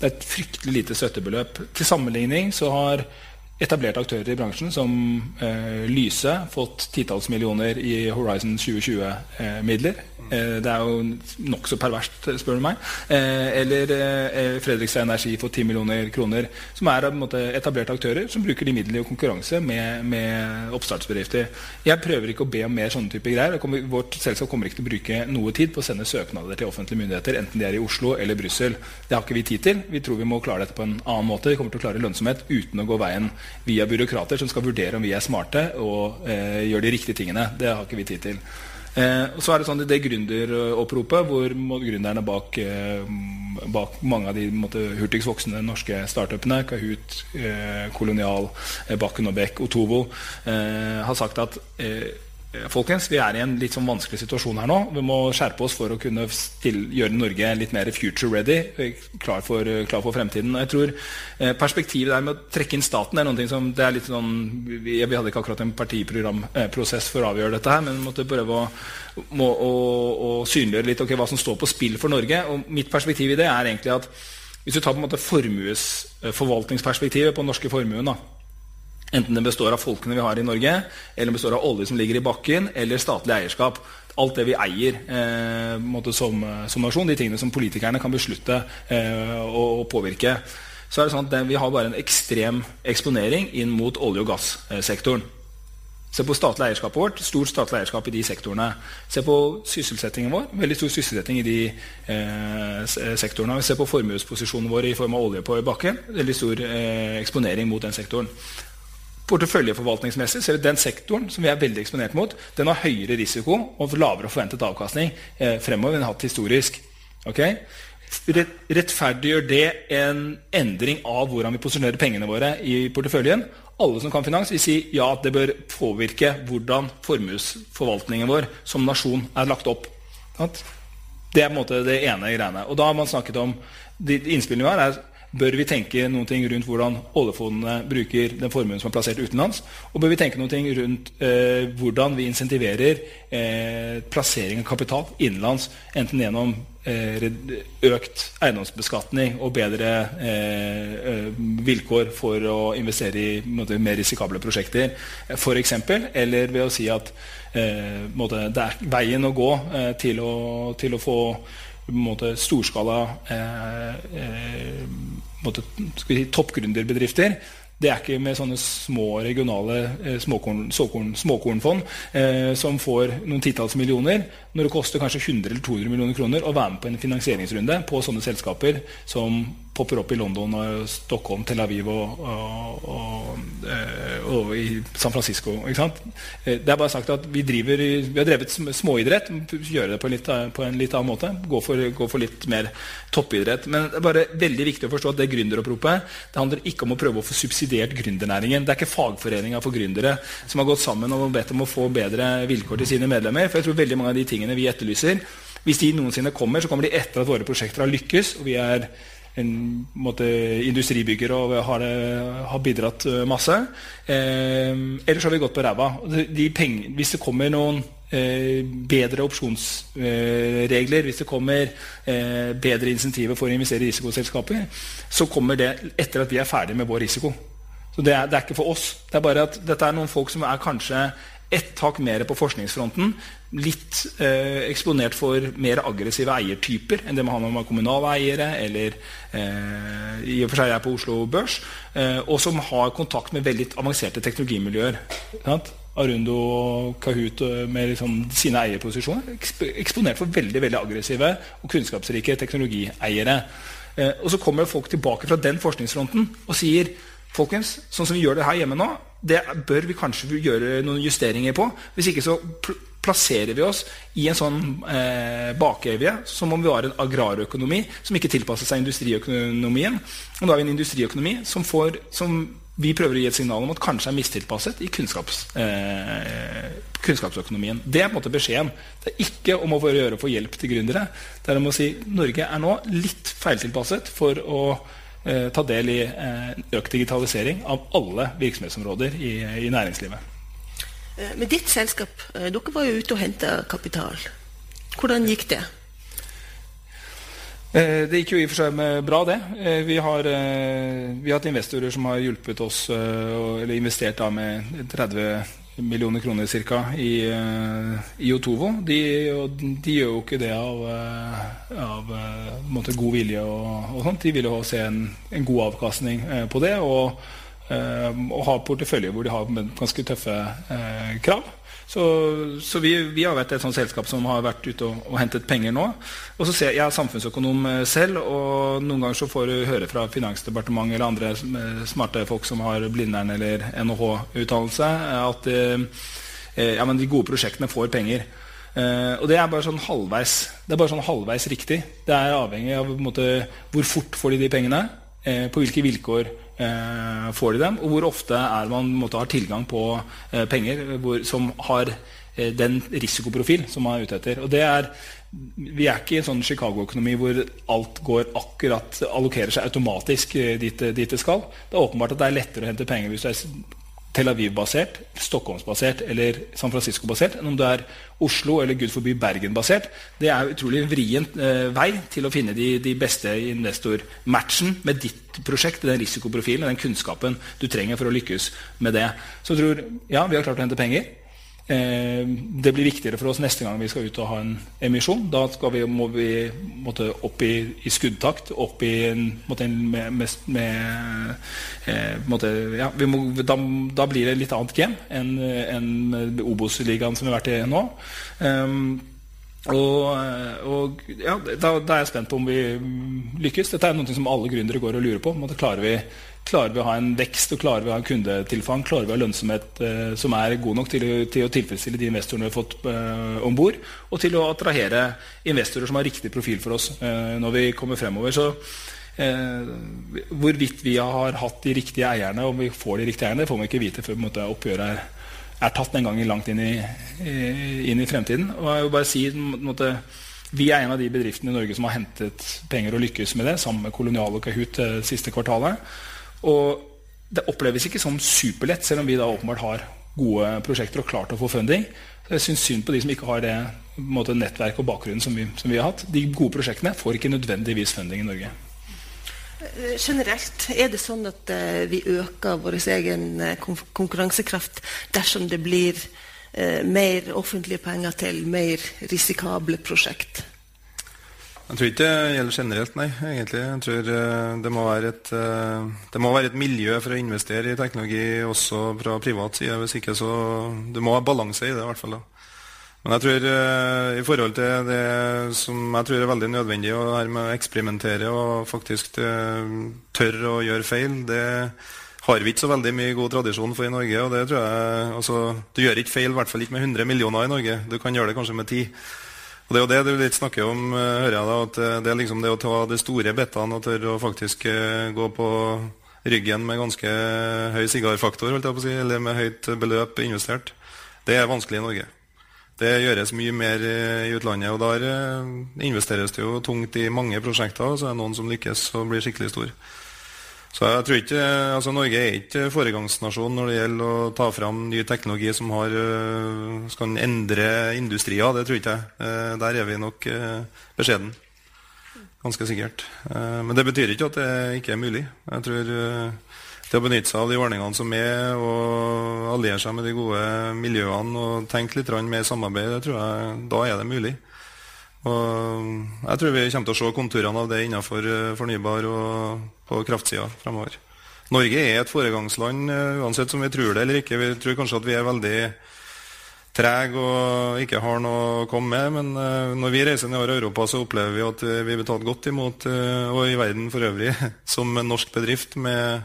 Det er et fryktelig lite støttebeløp. Til sammenligning så har etablerte aktører i bransjen, som eh, Lyse, fått titalls millioner i Horizon 2020-midler. Eh, det er jo nokså perverst, spør du meg. Eh, eller eh, Fredrikstad Energi får 10 millioner kroner. Som er måte, etablerte aktører som bruker de midlene i konkurranse med, med, oppstartsbedrifter. Jeg prøver ikke å be om mer sånne typer greier. Kommer, vårt selskap kommer ikke til å bruke noe tid på å sende søknader til offentlige myndigheter, enten de er i Oslo eller Brussel. Det har ikke vi tid til. Vi tror vi må klare dette på en annen måte. Vi kommer til å klare lønnsomhet uten å gå veien via byråkrater som skal vurdere om vi er smarte og eh, gjør de riktige tingene. Det har ikke vi tid til. Eh, så er Det sånn det gründeroppropet hvor gründerne bak, eh, bak, mange av de måtte, hurtigst voksende norske startupene, Kahoot, eh, Kolonial, eh, Bakken og Beck, Otovo, eh, har sagt at Eh, folkens, Vi er i en litt sånn vanskelig situasjon her nå. Vi må skjerpe oss for å kunne stille, gjøre Norge litt mer future ready. Eh, klar for, eh, klar for fremtiden. Jeg tror Perspektivet der med å trekke inn staten er noe som det er litt sånn, Vi, vi hadde ikke akkurat en partiprogramprosess for å avgjøre dette, her, men vi måtte prøve å, må, å, å synliggjøre litt okay, hva som står på spill for Norge. Og Mitt perspektiv i det er egentlig at hvis du tar på en måte formuesforvaltningsperspektivet på den norske formuen da, Enten den består av folkene vi har i Norge, eller består av olje som ligger i bakken, eller statlig eierskap. Alt det vi eier eh, som, som, nasjon, de tingene som politikerne kan beslutte eh, og, påvirke. Så er det sånn at Vi har bare en ekstrem eksponering inn mot olje- og gassektoren. Se på statlig eierskapet vårt. Stort statlig eierskap i de sektorene. Se på sysselsettingen vår. Veldig stor sysselsetting i de eh, sektorene. Se på formuesposisjonen vår i form av olje på bakken. Veldig stor eh, eksponering mot den sektoren. Porteføljeforvaltningsmessig ser vi den sektoren som vi er veldig eksponert mot, den har høyere risiko og lavere forventet avkastning eh, fremover enn hatt historisk. Okay? Rettferdiggjør det en endring av hvordan vi posisjonerer pengene våre i porteføljen? Alle som kan finans, vil si ja, det bør påvirke hvordan formuesforvaltningen vår som nasjon er lagt opp. Det er på en måte det ene greiene. Og da har man snakket om de Innspillene vi har, er bør vi tenke noe rundt hvordan oljefondene bruker den formuen som er plassert utenlands? Og bør vi tenke noe rundt eh, hvordan vi insentiverer eh, plassering av kapital innenlands, enten gjennom eh, økt eiendomsbeskatning og bedre eh, eh, vilkår for å investere i måte, mer risikable prosjekter, f.eks., eller ved å si at eh, måte, det er veien å gå til å, til å få måte, storskala eh, eh, måte, si, toppgründerbedrifter. Det er ikke med sånne små regionale eh, småkorn, såkorn, småkornfond eh, som får noen titalls millioner, når det koster kanskje 100 eller 200 millioner kroner å være med på en finansieringsrunde på sånne selskaper som popper opp i London og Stockholm, Tel Aviv og, og, og, eh, og i San Francisco. Eh, det er bare sagt at Vi, driver, vi har drevet småidrett. Gjøre det på, litt, på, en litt annen måte. Gå for, gå for, litt mer toppidrett. Men det er bare veldig viktig å forstå at det gründeroppropet det handler ikke om å prøve å få subsidiert gründernæringen. Det er ikke fagforeninga for gründere som har gått sammen og bedt om å få bedre vilkår til sine medlemmer. For jeg tror veldig mange av de tingene vi etterlyser, hvis de noensinne kommer, så kommer de etter at våre prosjekter har lykkes. og vi er en måte, industribygger og har, har bidratt eh, masse. Eh, ellers har vi gått på ræva. De hvis det kommer noen eh, bedre opsjonsregler, eh, hvis det kommer eh, bedre insentiver for å investere i risikoselskaper, så kommer det etter at vi er ferdig med vår risiko. Så det er, det er ikke for oss. Det er bare at dette er noen folk som er kanskje ett tak mer på forskningsfronten. Litt eh, eksponert for mer aggressive eiertyper enn det man har er kommunale eiere, eller eh, i og for seg er på Oslo Børs, eh, og som har kontakt med veldig avanserte teknologimiljøer. Sant? Arundo og Kahoot eh, med liksom sine eierposisjoner eksponert for veldig veldig aggressive og kunnskapsrike teknologieiere. Eh, og så kommer folk tilbake fra den forskningsfronten og sier folkens, sånn som vi gjør det her hjemme nå, det bør vi kanskje gjøre noen justeringer på. Hvis ikke så plasserer vi oss i en sånn eh, bakevje som om vi var en agrarøkonomi som ikke tilpasser seg industriøkonomien. Og da har vi en industriøkonomi som, får, som vi prøver å gi et signal om at kanskje er mistilpasset i kunnskaps, eh, kunnskapsøkonomien. Det er på en måte beskjeden. Det er ikke om å gjøre å få hjelp til gründere. Det er om å si Norge er nå litt feiltilpasset for å eh, ta del i eh, økt digitalisering av alle virksomhetsområder i, i næringslivet. Eh, med ditt selskap, dere var jo ute og henta kapital. Hvordan gikk det? Det gikk jo i og for seg med bra, det. Vi har, vi har hatt investorer som har hjulpet oss, eller investert da med 30 millioner kroner cirka, I, i, Otovo. De, de, gjør jo ikke det av, av måte, god vilje og, og, sånt. De vil jo se en, en god avkastning på det. og og ha porteføljer hvor de har ganske tøffe krav. Så, så vi, vi, har vært et sånt selskap som har vært ute og, og hentet penger nå. Og så ser Jeg, jeg er samfunnsøkonom eh, selv, og noen ganger så får du høre fra Finansdepartementet eller andre eh, smarte folk som har Blindern eller NHH-utdannelse, at eh, ja, de gode prosjektene får penger. Uh, og det er bare sånn halvveis Det er bare sånn halvveis riktig. Det er avhengig av måte, hvor fort får de de pengene, uh, på hvilke vilkår får de dem, og hvor ofte er man måtte, har tilgang på eh, penger hvor, som har eh, den risikoprofil som man er ute etter. Og det er, vi er ikke i en sånn Chicago-økonomi hvor alt går akkurat, allokerer seg automatisk eh, dit, dit, det skal. Det er åpenbart at det er lettere å hente penger hvis du er Tel Aviv-basert, Stockholms-basert eller San Francisco-basert enn om du er Oslo eller gud forby Bergen-basert. Det er utrolig vrien eh, vei til å finne de, de beste investormatchen med ditt prosjekt, den risikoprofilen, den kunnskapen du trenger for å lykkes med det. Så jeg tror, ja, vi har klart å hente penger. Eh, det blir viktigere for oss neste gang vi skal ut og ha en emisjon. Da vi, må vi måtte, opp i, i, skuddtakt, opp i en, måtte, med, med, med eh, måtte, ja, må, da, da, blir det litt annet game enn en Obos-ligaen som vi har vært i nå. Um, og, og ja, da, da, er jeg spent på om vi lykkes. Dette er noe som alle gründere går og lurer på. Klarer vi Klarer vi å ha en vekst og klarer vi å ha kundetilfang, klarer vi å ha lønnsomhet eh, som er god nok til, til, å tilfredsstille de investorene vi har fått eh, om bord, og til å attrahere investorer som har riktig profil for oss eh, når vi kommer fremover. Så eh, hvorvidt vi har hatt de riktige eierne, om vi får de riktige eierne, får vi ikke vite før måte, oppgjøret er, er, tatt en gang langt inn i, inn i, fremtiden. Og jeg vil bare si måte, vi er en av de bedriftene i Norge som har hentet penger og lykkes med det, sammen med Kolonial og Kahoot det eh, siste kvartalet. Og det oppleves ikke som superlett, selv om vi da åpenbart har gode prosjekter og klart å få funding. Så jeg syns synd på de som ikke har det måte, nettverket og bakgrunnen som vi, som vi, har hatt. De gode prosjektene får ikke nødvendigvis funding i Norge. Eh, generelt, er det sånn at uh, vi øker vår egen uh, konkurransekraft dersom det blir uh, mer offentlige penger til mer risikable prosjekt? Jeg tror ikke det gjelder generelt, nei. egentlig. Jeg tror eh, det må, et, eh, det må være et miljø for å investere i teknologi også fra privat side. Hvis ikke så Det må være balanse i det, i hvert fall. da. Men jeg tror eh, i forhold til det som jeg tror er veldig nødvendig, å her med å eksperimentere og faktisk tørre å gjøre feil, det har vi ikke så veldig mye god tradisjon for i Norge. og det tror jeg, altså, Du gjør ikke feil, i hvert fall ikke med 100 millioner i Norge. Du kan gjøre det kanskje med 10. Og Det er jo det du litt snakker om, eh, hører jeg da, at eh, det er liksom det å ta de store bitene og tørre å faktisk eh, gå på ryggen med ganske høy sigarfaktor, holdt jeg på å si, eller med høyt beløp investert. Det er vanskelig i Norge. Det gjøres mye mer i utlandet, og der investeres det jo tungt i mange prosjekter, og så er det noen som lykkes og blir skikkelig stor. Så jeg tror ikke, altså Norge er ikke foregangsnasjon når det gjelder å ta fram ny teknologi som har, øh, skal endre industrier. Det tror ikke jeg. Eh, der er vi nok øh, beskjeden. Ganske sikkert. Eh, men det betyr ikke at det ikke er mulig. Jeg tror det å benytte seg av de ordningene som er, og alliere seg med de gode miljøene og tenke litt mer samarbeid, det tror jeg, da er det mulig. Og jeg tror vi kommer til å se konturene av det innenfor fornybar og på kraftsida fremover. Norge er et foregangsland eh, uansett som vi tror det eller ikke. Vi tror kanskje at vi er veldig trege og ikke har noe å komme med. Men uh, når vi reiser nedover Europa, så opplever vi at vi blir tatt godt imot, og i verden for øvrig, (laughs) som en norsk bedrift med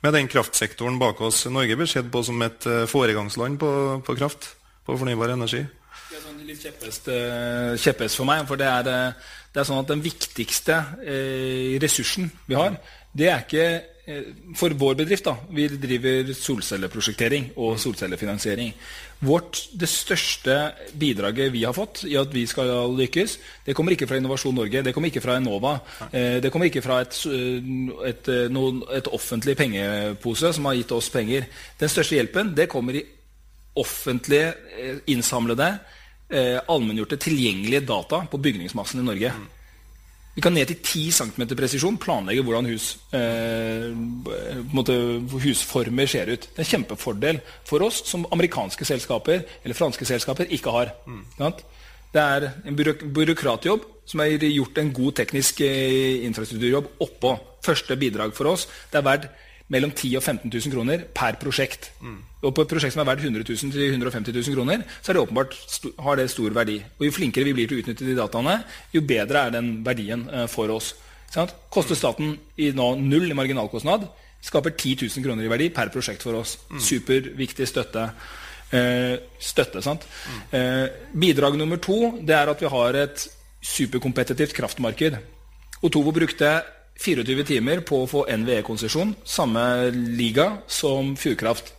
med den kraftsektoren bak oss. Norge blir sett på som et eh, foregangsland på, på kraft, på fornybar energi. Litt kjepphest, kjepphest for meg. For det er, eh, det er, sånn at den viktigste eh, ressursen vi har, det er ikke Eh, for vår bedrift, da, vi driver solcelleprosjektering og solcellefinansiering. Vårt, det største bidraget vi har fått i at vi skal lykkes, det kommer ikke fra Innovasjon Norge, det kommer ikke fra Enova. Det kommer ikke fra et, et, noen, et, offentlig pengepose som har gitt oss penger. Den største hjelpen det kommer i offentlige, innsamlede, allmenngjorte, tilgjengelige data på bygningsmassen i Norge. Vi kan ned til 10 cm presisjon planlegge hvordan hus, eh, husformer ser ut. Det er en kjempefordel for oss som amerikanske selskaper eller franske selskaper ikke har. Mm. Det er en byråkratjobb som har gjort en god teknisk eh, infrastrukturjobb oppå. Første bidrag for oss. Det er verdt mellom 10 000 og 15 000 kroner per prosjekt. Mm. Og på et prosjekt som er verdt 100 000 til 150 000 kroner, så det åpenbart, har det stor verdi. Og Jo flinkere vi blir til å utnytte de dataene, jo bedre er den verdien eh, for oss. Sant? Koster staten i nå null i marginalkostnad, skaper 10 000 kroner i verdi per prosjekt for oss. Mm. Superviktig støtte. Eh, støtte sant? Mm. Eh, bidrag nummer to det er at vi har et superkompetitivt kraftmarked. Otovo brukte 24 timer på å få NVE-konsesjon, samme liga som Fjordkraft.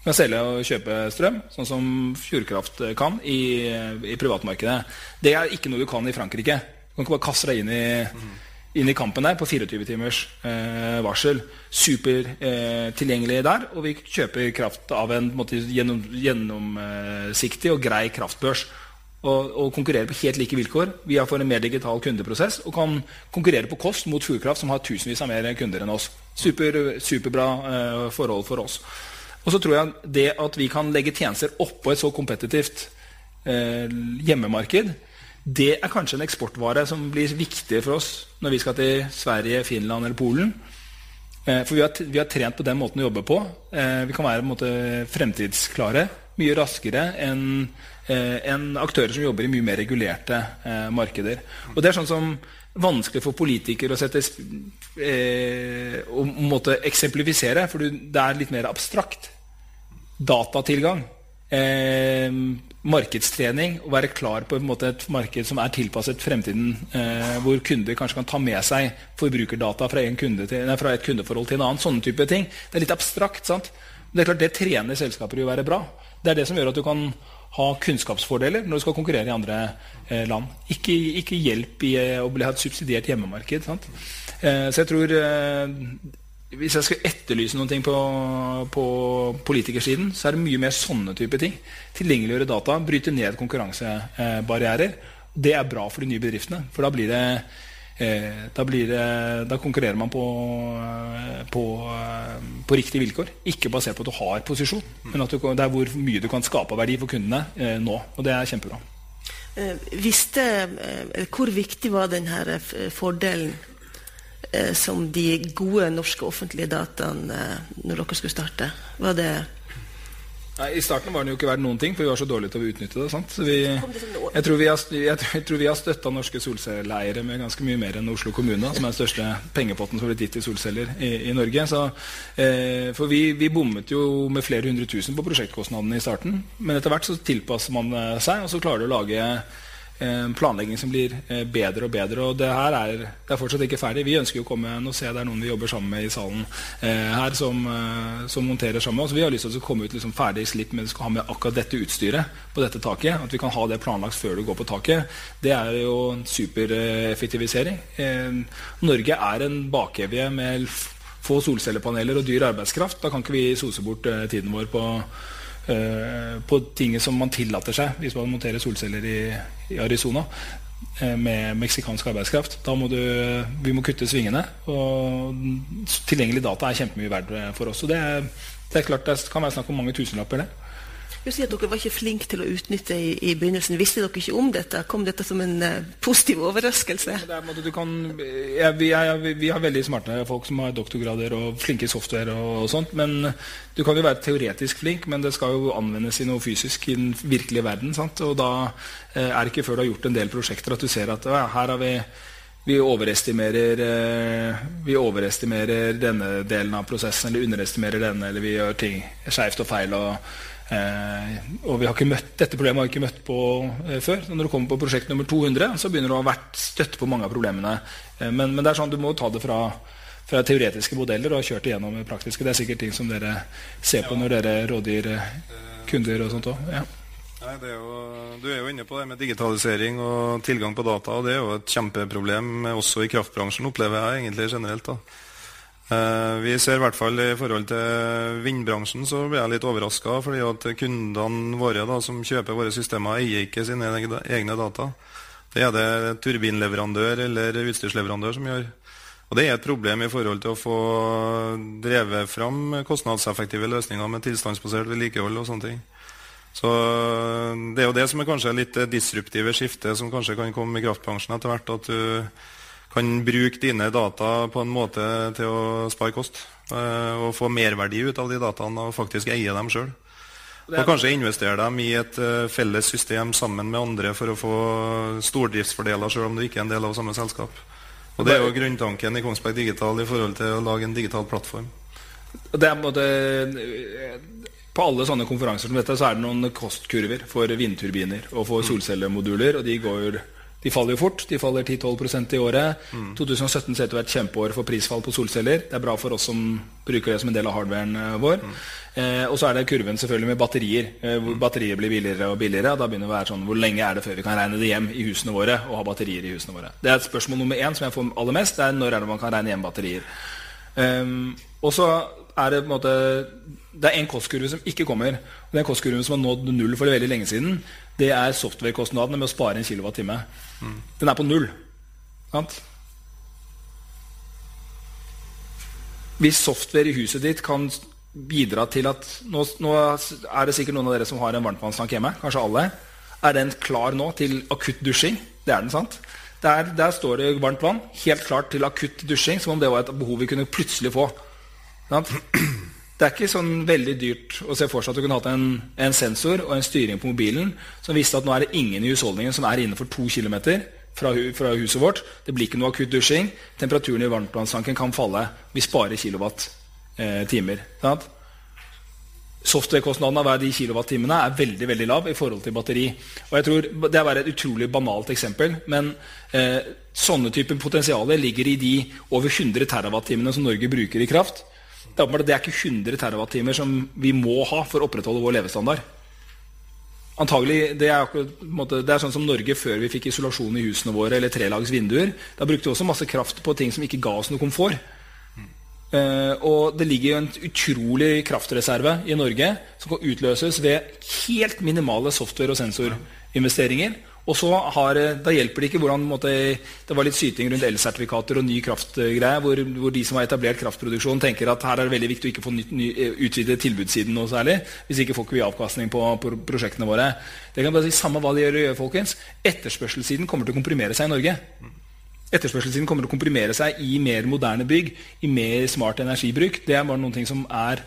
Du kan selge og kjøpe strøm, sånn som Fjordkraft kan i, i, privatmarkedet. Det er ikke noe du kan i Frankrike. Du kan ikke bare kaste deg inn i, inn i kampen der på 24 timers eh, varsel. Supertilgjengelig eh, der, og vi kjøper kraft av en måte, gjennomsiktig og grei kraftbørs og, og konkurrere på helt like vilkår. Vi har fått en mer digital kundeprosess og kan konkurrere på kost mot Fjordkraft, som har tusenvis av mer kunder enn oss. Super, superbra eh, forhold for oss. Og så tror jeg det at vi kan legge tjenester oppå et så kompetitivt eh, hjemmemarked, det er kanskje en eksportvare som blir viktig for oss når vi skal til Sverige, Finland eller Polen. Eh, for vi har, vi har, trent på den måten å jobbe på. Eh, vi kan være måte, fremtidsklare mye raskere enn eh, en aktører som jobber i mye mer regulerte eh, markeder. Og Det er sånn som vanskelig for politikere å sette eh, å måtte eksemplifisere, for det er litt mer abstrakt. Datatilgang. Eh, markedstrening. Å være klar på måte, et marked som er tilpasset fremtiden. Eh, hvor kunder kanskje kan ta med seg forbrukerdata fra, kunde til, nei, fra, et kundeforhold til en annen. Sånne type ting. Det er litt abstrakt. sant? Det er klart det trener selskaper i å være bra. Det er det som gjør at du kan ha kunnskapsfordeler når du skal konkurrere i andre eh, land. Ikke, ikke, hjelp i eh, å ha et subsidiert hjemmemarked. Eh, så jeg tror eh, Hvis jeg skal etterlyse noen ting på, på politikersiden, så er det mye mer sånne type ting. Tilgjengeliggjøre data, bryte ned konkurransebarrierer. Det er bra for de nye bedriftene. For da blir det da, det, da, konkurrerer man på, eh, på, eh, på, riktige vilkår. Ikke basert på at du har posisjon, men du, det er hvor mye du kan skape av verdi for kundene eh, nå. Og det er kjempebra. Eh, visste, hvor viktig var denne fordelen eh, som de gode norske offentlige dataene når dere skulle starte? Var det Nei, I starten var den jo ikke verdt noen ting, for vi var så dårlige til å utnytte det. Vi, jeg, tror vi har, jeg, tror vi har støtta norske solcelleeiere med ganske mye mer enn Oslo kommune, som er den største pengepotten som har blitt gitt til solceller i, i Norge. Så, eh, for vi, vi, bommet jo med flere hundre tusen på prosjektkostnadene i starten. Men etter hvert så tilpasser man eh, seg, og så klarer du å lage planlegging som blir eh, bedre og bedre. Og det her er, det er fortsatt ikke ferdig. Vi ønsker jo å komme ser jeg det er noen vi jobber sammen med i salen eh, her, som, eh, som, monterer sammen med oss. Vi har lyst til å komme ut liksom ferdig slipp med, skal ha med akkurat dette utstyret på dette taket. At vi kan ha det planlagt før du går på taket. Det er jo en supereffektivisering. Eh, Norge er en bakevje med få solcellepaneler og dyr arbeidskraft. Da kan ikke vi sose bort eh, tiden vår på Eh, på ting som man tillater seg hvis man monterer solceller i, i Arizona eh, med meksikansk arbeidskraft. Da må du, vi må kutte svingene. Og tilgjengelig data er kjempemye verdt for oss. Og det, det er klart det kan være snakk om mange tusenlapper, det. Du sier at dere var ikke flinke til å utnytte i, i, begynnelsen. Visste dere ikke om dette? Kom dette som en uh, positiv overraskelse? Kan, ja, vi, er, vi, har veldig smarte folk som har doktorgrader og flinke software og, og, sånt. Men du kan jo være teoretisk flink, men det skal jo anvendes i noe fysisk i den virkelige verden. Sant? Og da eh, er det ikke før du har gjort en del prosjekter at du ser at ja, her har vi vi overestimerer, eh, vi overestimerer denne delen av prosessen, eller underestimerer denne, eller vi gjør ting skeivt og feil. Og, eh, og vi har ikke møtt, dette problemet har vi ikke møtt på eh, før. Så når du kommer på prosjekt nummer 200, så begynner du å ha vært støtte på mange av problemene. Eh, men, men, det er sånn du må ta det fra, fra teoretiske modeller og kjørt igjennom praktiske. Det er sikkert ting som dere ser på når dere rådgir eh, kunder og sånt òg. Ja. Nei, er jo, du er jo inne på det med digitalisering og tilgang på data. og Det er jo et kjempeproblem også i kraftbransjen, opplever jeg egentlig generelt. da. Eh, vi ser i hvert fall i forhold til vindbransjen så blir jeg litt overraska. Fordi at kundene våre da, som kjøper våre systemer, eier ikke sine egne data. Det er det turbinleverandør eller utstyrsleverandør som gjør. Og Det er et problem i forhold til å få drevet fram kostnadseffektive løsninger med tilstandsbasert vedlikehold og sånne ting. Så Det er jo det som er kanskje litt disruptive skiftet som kanskje kan komme i kraftbransjen etter hvert. At du kan bruke dine data på en måte til å spare kost. Eh, og få merverdi ut av de dataene og faktisk eie dem sjøl. Og kanskje investere dem i et eh, felles system sammen med andre for å få stordriftsfordeler sjøl om du ikke er en del av samme selskap. Og Det er jo grunntanken i Kongsberg Digital i forhold til å lage en digital plattform. Det er på en måte på alle sånne konferanser som dette så er det noen kostkurver for vindturbiner og for solcellemoduler. og de, går, de faller jo fort. De faller 10-12% i året. Mm. 2017 ser ut til å være et kjempeår for prisfall på solceller. Det er bra for oss som bruker det som en del av hardwaren eh, vår. Mm. Eh, og så er det kurven selvfølgelig med batterier. Eh, hvor mm. batterier blir billigere og billigere. Da begynner det å være sånn, Hvor lenge er det før vi kan regne det hjem i husene våre og ha batterier i husene våre? Det er et spørsmål nummer én som jeg får aller mest. det er Når er det man kan regne hjem batterier? Um, og så er det på en måte det er en kostkurve som ikke kommer. og Den kostkurven som har nådd null for veldig lenge siden, det er softwarekostnadene med å spare en kilowattime. Mm. Den er på null. Sant? Hvis software i huset ditt kan bidra til at nå, nå, er det sikkert noen av dere som har en varmtvannstank hjemme. Kanskje alle. Er den klar nå til akutt dusjing? Det er den, sant? Der, der står det varmt vann, helt klart til akutt dusjing, som om det var et behov vi kunne plutselig få. Sant? Det er ikke sånn veldig dyrt å se for seg at du kunne hatt en, en, sensor og en styring på mobilen som visste at nå er det ingen i husholdningen som er innenfor to km fra, fra, huset vårt. Det blir ikke noe akutt dusjing. Temperaturen i varmtvannstanken kan falle. Vi sparer kilowatt-timer. Eh, Softwarekostnaden av hver de kilowattimene er veldig veldig lav i forhold til batteri. Og jeg tror, Det er bare et utrolig banalt eksempel, men eh, sånne typer potensialer ligger i de over 100 terawattimene som Norge bruker i kraft. Det er, det er ikke 100 TWh som vi må ha for å opprettholde vår levestandard. Antagelig, det er, måte, det er, sånn som Norge før vi fikk isolasjon i husene våre eller trelags vinduer. Da brukte vi også masse kraft på ting som ikke ga oss noe komfort. Uh, og det ligger jo en utrolig kraftreserve i Norge som kan utløses ved helt minimale software- og sensorinvesteringer. Og så har, eh, Da hjelper det ikke hvordan måtte, Det var litt syting rundt elsertifikater og ny kraftgreie, hvor, hvor, de som har etablert kraftproduksjon, tenker at her er det veldig viktig å ikke få eh, utvide tilbudssiden noe særlig. Hvis ikke får vi avkastning på, på, prosjektene våre. Det kan bare si Samme hva de gjør, folkens. Etterspørselssiden kommer til å komprimere seg i Norge. Etterspørselssiden kommer til å komprimere seg i mer moderne bygg, i mer smart energibruk. Det er bare noen ting som er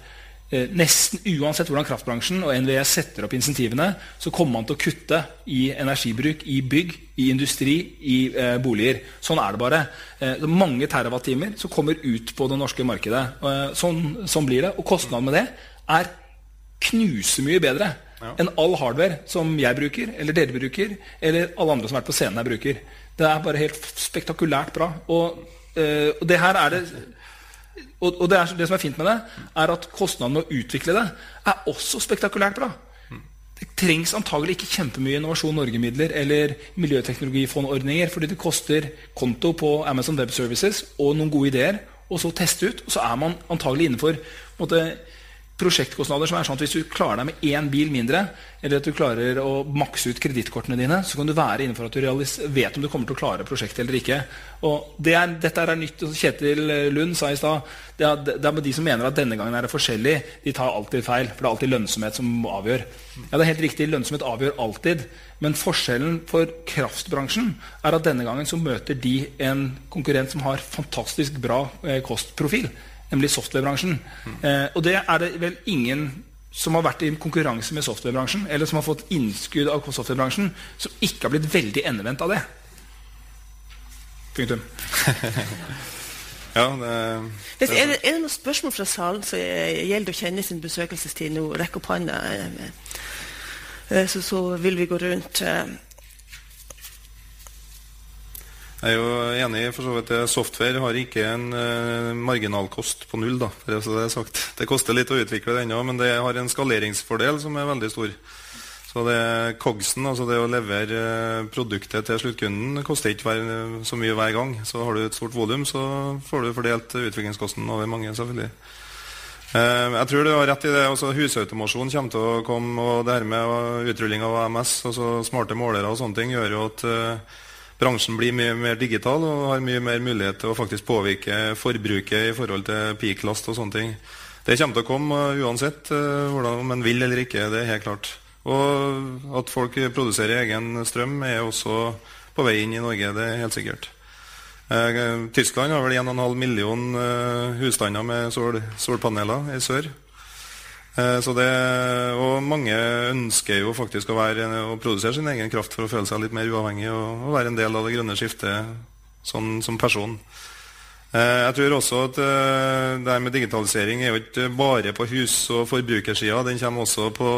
Eh, nesten uansett hvordan kraftbransjen og NVE setter opp insentivene, så kommer man til å kutte i energibruk i bygg, i industri, i eh, boliger. Sånn er det bare. Eh, det er mange terawattimer som kommer ut på det norske markedet. Eh, sånn, sånn, blir det. Og kostnaden med det er knusemye bedre ja. enn all hardware som jeg bruker, eller dere bruker, eller alle andre som har vært på scenen her bruker. Det er bare helt spektakulært bra. Og, eh, og det her er det og, og det, er, det, som er fint med det, er at kostnaden med å utvikle det er også spektakulært bra. Det trengs antagelig ikke kjempemye Innovasjon Norge-midler eller miljøteknologifondordninger, fordi det koster konto på Amazon Web Services og noen gode ideer, og så teste ut. Og så er man antagelig innenfor måte, prosjektkostnader som er sånn at hvis du klarer deg med én bil mindre, eller at du klarer å makse ut kredittkortene dine, så kan du være innenfor at du vet om du kommer til å klare prosjektet eller ikke. Og det er, Dette er nytt. Kjetil Lund sa i stad det, det, er de som mener at denne gangen er det forskjellig, de tar alltid feil. For det er alltid lønnsomhet som avgjør. Ja, det er helt riktig, Lønnsomhet avgjør alltid. Men forskjellen for kraftbransjen er at denne gangen så møter de en konkurrent som har fantastisk bra eh, kostprofil nemlig softwarebransjen. Eh, og det er det vel ingen som har vært i konkurranse med softwarebransjen, eller som har fått innskudd av softwarebransjen, som ikke har blitt veldig endevendt av det. Punktum. (laughs) ja, det, det er, det, er, det, noen spørsmål fra salen som gjelder å kjenne sin besøkelsestid nå? Rekk opp hånda, så, så vil vi gå rundt. Jeg er jo enig for så vidt. Software har ikke en uh, marginalkost på null. da, det, er sagt. Det koster litt å utvikle det ennå, men det har en skaleringsfordel som er veldig stor. Så det Cogsen, altså det å levere uh, produktet til sluttkunden, koster ikke hver, så mye hver gang. Så har du et stort volum, så får du fordelt utviklingskosten over mange, selvfølgelig. Uh, jeg tror du har rett i det. også Husautomasjon kommer til å komme, og det her med utrulling av AMS, altså smarte målere og sånne ting, gjør jo at bransjen blir mye mer digital og har mye mer mulighet til å faktisk påvirke forbruket i forhold til peak-last og sånne ting. Det kommer til å komme uansett eh, om en vil eller ikke. Det er helt klart. Og at folk produserer egen strøm, er også på vei inn i Norge. Det er helt sikkert. Eh, Tyskland har vel 1,5 million eh, husstander med sol, solpaneler i sør. Eh, så det, og mange ønsker jo faktisk å, være, å, produsere sin egen kraft for å føle seg litt mer uavhengig og, og være en del av det grønne skiftet sånn, som person. Eh, jeg tror også at eh, det her med digitalisering er jo ikke bare på hus- og forbrukersida. Den kommer også på,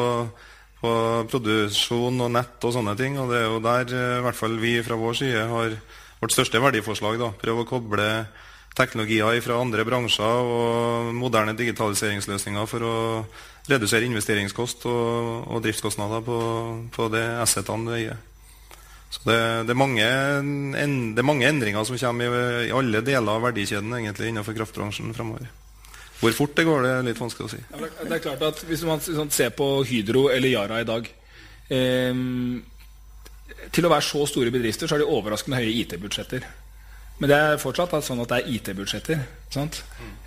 på, produksjon og nett og sånne ting. Og det er jo der i hvert fall vi fra vår side har vårt største verdiforslag. da, Prøve å koble teknologier fra andre bransjer og moderne digitaliseringsløsninger for å redusere investeringskost og, og driftskostnader på, på de assetene du eier. Så det, det, er mange, en, det, er mange, endringer som kommer i, i, alle deler av verdikjeden egentlig innenfor kraftbransjen fremover. Hvor fort det går, det er litt vanskelig å si. Det er klart at Hvis man sånn, ser på Hydro eller Yara i dag eh, Til å være så store bedrifter så har de overraskende høye IT-budsjetter. Men det er fortsatt sånn at det er IT-budsjetter.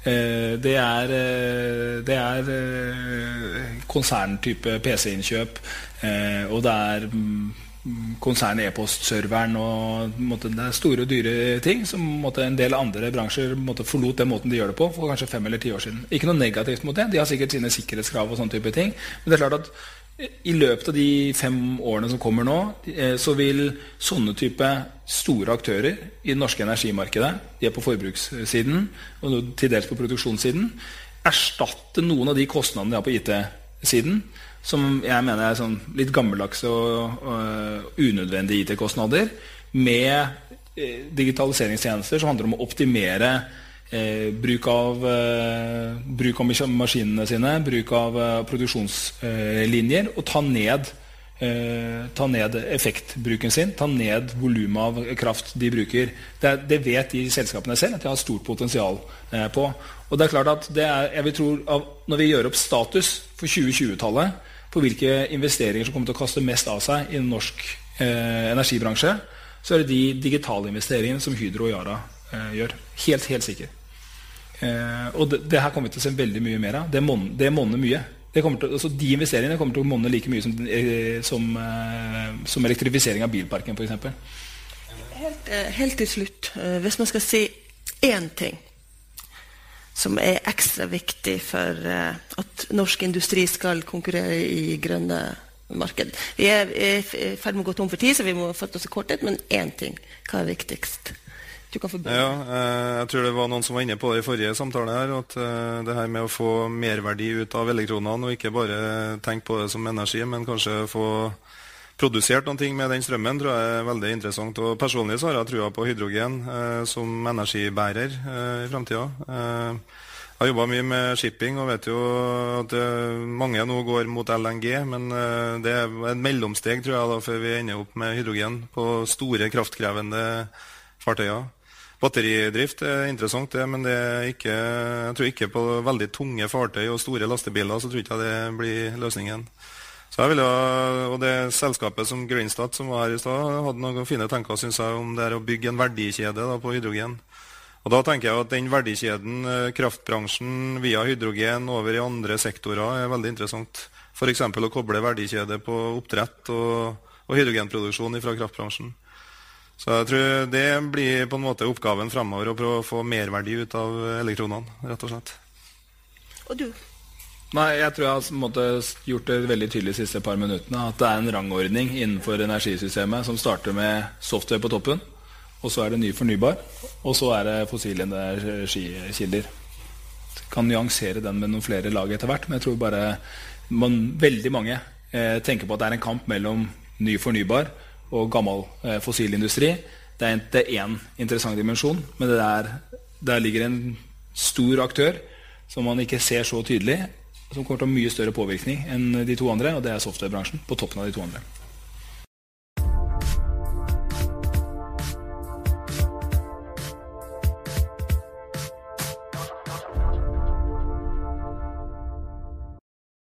Eh, det er, eh, det er eh, konserntype PC-innkjøp, og det er mm, konsern e-postserveren og måtte, Det er store og dyre ting som måtte, en del andre bransjer måtte, forlot den måten de gjør det på for kanskje fem eller ti år siden. Ikke noe negativt mot det. De har sikkert sine sikkerhetskrav og sånne type ting. Men det er klart at i løpet av de fem årene som kommer nå, eh, så vil sånne type store aktører i det norske energimarkedet, de er på forbrukssiden og til dels på produksjonssiden, erstatte noen av de kostnadene de har på IT-siden, som jeg mener er sånn litt gammeldagse og, og unødvendige IT-kostnader, med eh, digitaliseringstjenester som handler om å optimere Eh, bruk, av, eh, bruk, av, maskinene sine, bruk av eh, produksjonslinjer, og ta ned, eh, ta ned, effektbruken sin, ta ned volumet av kraft de bruker. Det, det, vet de selskapene selv at de har stort potensial eh, på. Og det er klart at er, jeg vil tro av, Når vi gjør opp status for 2020-tallet på hvilke investeringer som kommer til å kaste mest av seg i norsk eh, energibransje, så er det de digitale investeringene som Hydro og Yara gjør. Helt, helt sikker. Eh, og det, det, her kommer vi til å se veldig mye mer av. Det, monner mye. Til, altså de investeringene kommer til å monne like mye som, eh, som, eh, som elektrifisering av bilparken f.eks. Helt, eh, helt til slutt, hvis man skal si én ting som er ekstra viktig for at norsk industri skal konkurrere i grønne marked. Vi er i ferd med å gå tom for tid, så vi må fatte oss i korthet. Men én ting. Hva er viktigst? Du kan få Ja, eh, jeg tror det var noen som var inne på det i forrige samtale. her, at eh, Det her med å få merverdi ut av elektronene, og ikke bare tenke på det som energi, men kanskje få produsert noen ting med den strømmen, tror jeg er veldig interessant. Og Personlig så har jeg trua på hydrogen eh, som energibærer i framtida. Jeg har jobba mye med shipping og vet jo at mange nå går mot LNG. Men det er et mellomsteg tror jeg da, før vi ender opp med hydrogen på store kraftkrevende fartøyer. Batteridrift er interessant, det, men det ikke, jeg tror ikke på veldig tunge fartøy og store lastebiler så tror ikke jeg det blir løsningen. Så jeg ville, og det Selskapet som Greenstad som var her i stad, hadde noen fine tanker synes jeg, om det er å bygge en verdikjede da, på hydrogen. Og Da tenker jeg at den verdikjeden, eh, kraftbransjen via hydrogen over i andre sektorer, er veldig interessant. F.eks. å koble verdikjede på oppdrett og, og hydrogenproduksjon fra kraftbransjen. Så jeg tror det blir på en måte oppgaven fremover å prøve å få merverdi ut av elektronene. rett og slett. Og du? Nei, Jeg tror jeg har gjort det veldig tydelig de siste par minuttene at det er en rangordning innenfor energisystemet som starter med software på toppen. og så er det ny fornybar, og så er det fossile energikilder. Kan nyansere den med noen flere lag etter hvert, men jeg tror bare man, veldig mange eh, tenker på at det er en kamp mellom ny fornybar og gammel eh, fossilindustri. Det er, det én interessant dimensjon, men det der, der ligger en stor aktør som man ikke ser så tydelig, som kommer til å ha mye større påvirkning enn de to andre, og det er softwarebransjen på toppen av de to andre.